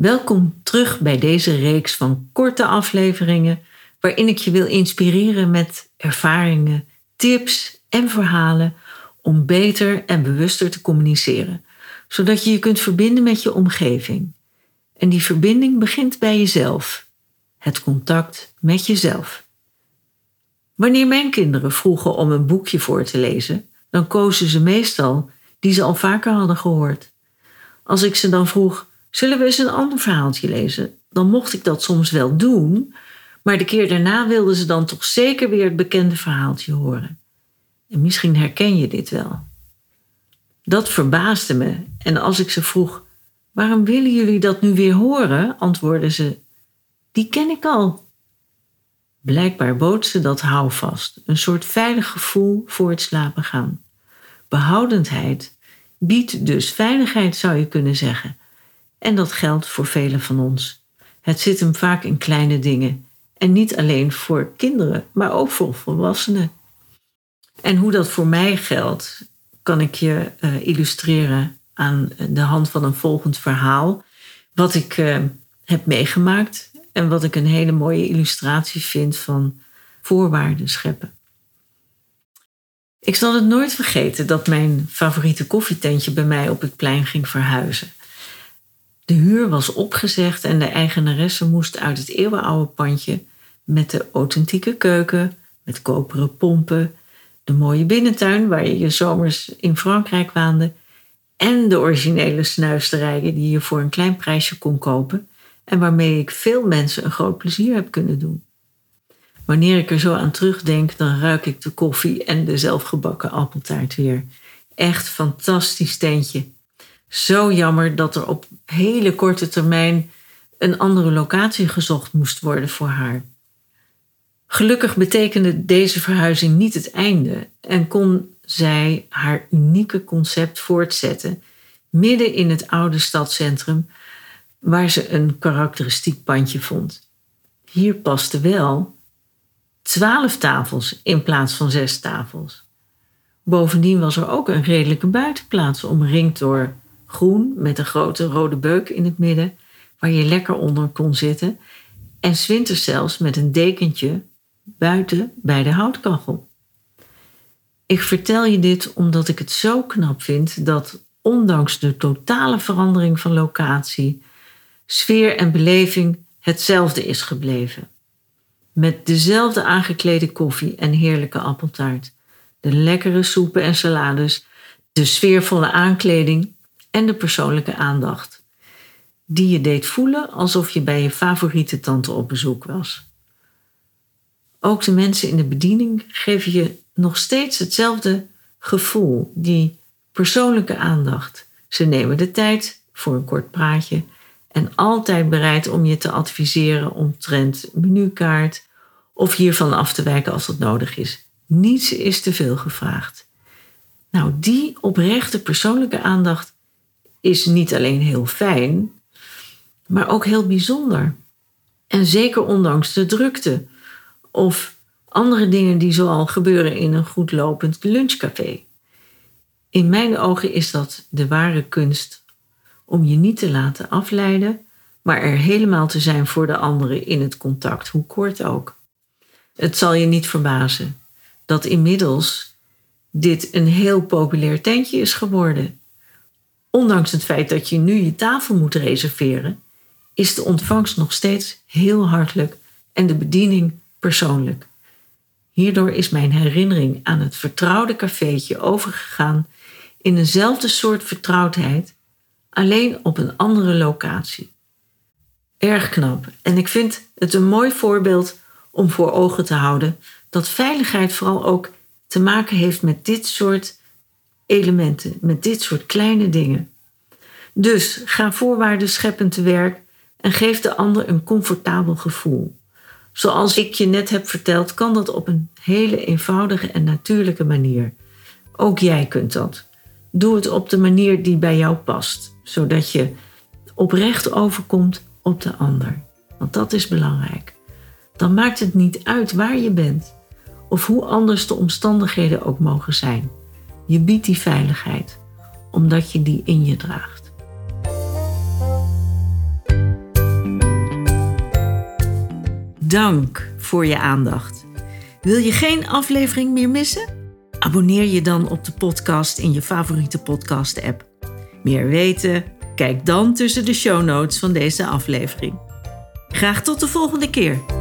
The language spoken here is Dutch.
Welkom terug bij deze reeks van korte afleveringen waarin ik je wil inspireren met ervaringen, tips en verhalen om beter en bewuster te communiceren, zodat je je kunt verbinden met je omgeving. En die verbinding begint bij jezelf, het contact met jezelf. Wanneer mijn kinderen vroegen om een boekje voor te lezen, dan kozen ze meestal die ze al vaker hadden gehoord. Als ik ze dan vroeg: Zullen we eens een ander verhaaltje lezen? Dan mocht ik dat soms wel doen, maar de keer daarna wilden ze dan toch zeker weer het bekende verhaaltje horen. En misschien herken je dit wel. Dat verbaasde me en als ik ze vroeg: Waarom willen jullie dat nu weer horen? antwoordden ze: Die ken ik al. Blijkbaar bood ze dat houvast, een soort veilig gevoel voor het slapen gaan. Behoudendheid biedt dus veiligheid, zou je kunnen zeggen. En dat geldt voor velen van ons. Het zit hem vaak in kleine dingen. En niet alleen voor kinderen, maar ook voor volwassenen. En hoe dat voor mij geldt, kan ik je uh, illustreren aan de hand van een volgend verhaal. Wat ik uh, heb meegemaakt en wat ik een hele mooie illustratie vind van voorwaarden scheppen. Ik zal het nooit vergeten dat mijn favoriete koffietentje bij mij op het plein ging verhuizen. De huur was opgezegd en de eigenaresse moest uit het eeuwenoude pandje met de authentieke keuken, met koperen pompen, de mooie binnentuin waar je je zomers in Frankrijk waande en de originele snuisterijen die je voor een klein prijsje kon kopen en waarmee ik veel mensen een groot plezier heb kunnen doen. Wanneer ik er zo aan terugdenk, dan ruik ik de koffie en de zelfgebakken appeltaart weer. Echt fantastisch tentje. Zo jammer dat er op hele korte termijn een andere locatie gezocht moest worden voor haar. Gelukkig betekende deze verhuizing niet het einde en kon zij haar unieke concept voortzetten midden in het oude stadscentrum waar ze een karakteristiek pandje vond. Hier paste wel twaalf tafels in plaats van zes tafels. Bovendien was er ook een redelijke buitenplaats omringd door groen met een grote rode beuk in het midden, waar je lekker onder kon zitten, en zwinters zelfs met een dekentje buiten bij de houtkachel. Ik vertel je dit omdat ik het zo knap vind dat ondanks de totale verandering van locatie, sfeer en beleving hetzelfde is gebleven. Met dezelfde aangeklede koffie en heerlijke appeltaart, de lekkere soepen en salades, de sfeervolle aankleding en de persoonlijke aandacht, die je deed voelen alsof je bij je favoriete tante op bezoek was. Ook de mensen in de bediening geven je nog steeds hetzelfde gevoel, die persoonlijke aandacht. Ze nemen de tijd voor een kort praatje en altijd bereid om je te adviseren omtrent menukaart of hiervan af te wijken als dat nodig is. Niets is te veel gevraagd. Nou, die oprechte persoonlijke aandacht is niet alleen heel fijn, maar ook heel bijzonder. En zeker ondanks de drukte of andere dingen die zoal gebeuren in een goed lopend lunchcafé. In mijn ogen is dat de ware kunst om je niet te laten afleiden, maar er helemaal te zijn voor de anderen in het contact, hoe kort ook. Het zal je niet verbazen dat inmiddels dit een heel populair tentje is geworden. Ondanks het feit dat je nu je tafel moet reserveren, is de ontvangst nog steeds heel hartelijk en de bediening persoonlijk. Hierdoor is mijn herinnering aan het vertrouwde cafeetje overgegaan in eenzelfde soort vertrouwdheid, alleen op een andere locatie. Erg knap en ik vind het een mooi voorbeeld om voor ogen te houden dat veiligheid vooral ook te maken heeft met dit soort elementen, met dit soort kleine dingen. Dus ga voorwaarden scheppend te werk en geef de ander een comfortabel gevoel. Zoals ik je net heb verteld, kan dat op een hele eenvoudige en natuurlijke manier. Ook jij kunt dat. Doe het op de manier die bij jou past, zodat je oprecht overkomt op de ander. Want dat is belangrijk. Dan maakt het niet uit waar je bent of hoe anders de omstandigheden ook mogen zijn. Je biedt die veiligheid, omdat je die in je draagt. Dank voor je aandacht. Wil je geen aflevering meer missen? Abonneer je dan op de podcast in je favoriete podcast-app. Meer weten? Kijk dan tussen de show notes van deze aflevering. Graag tot de volgende keer.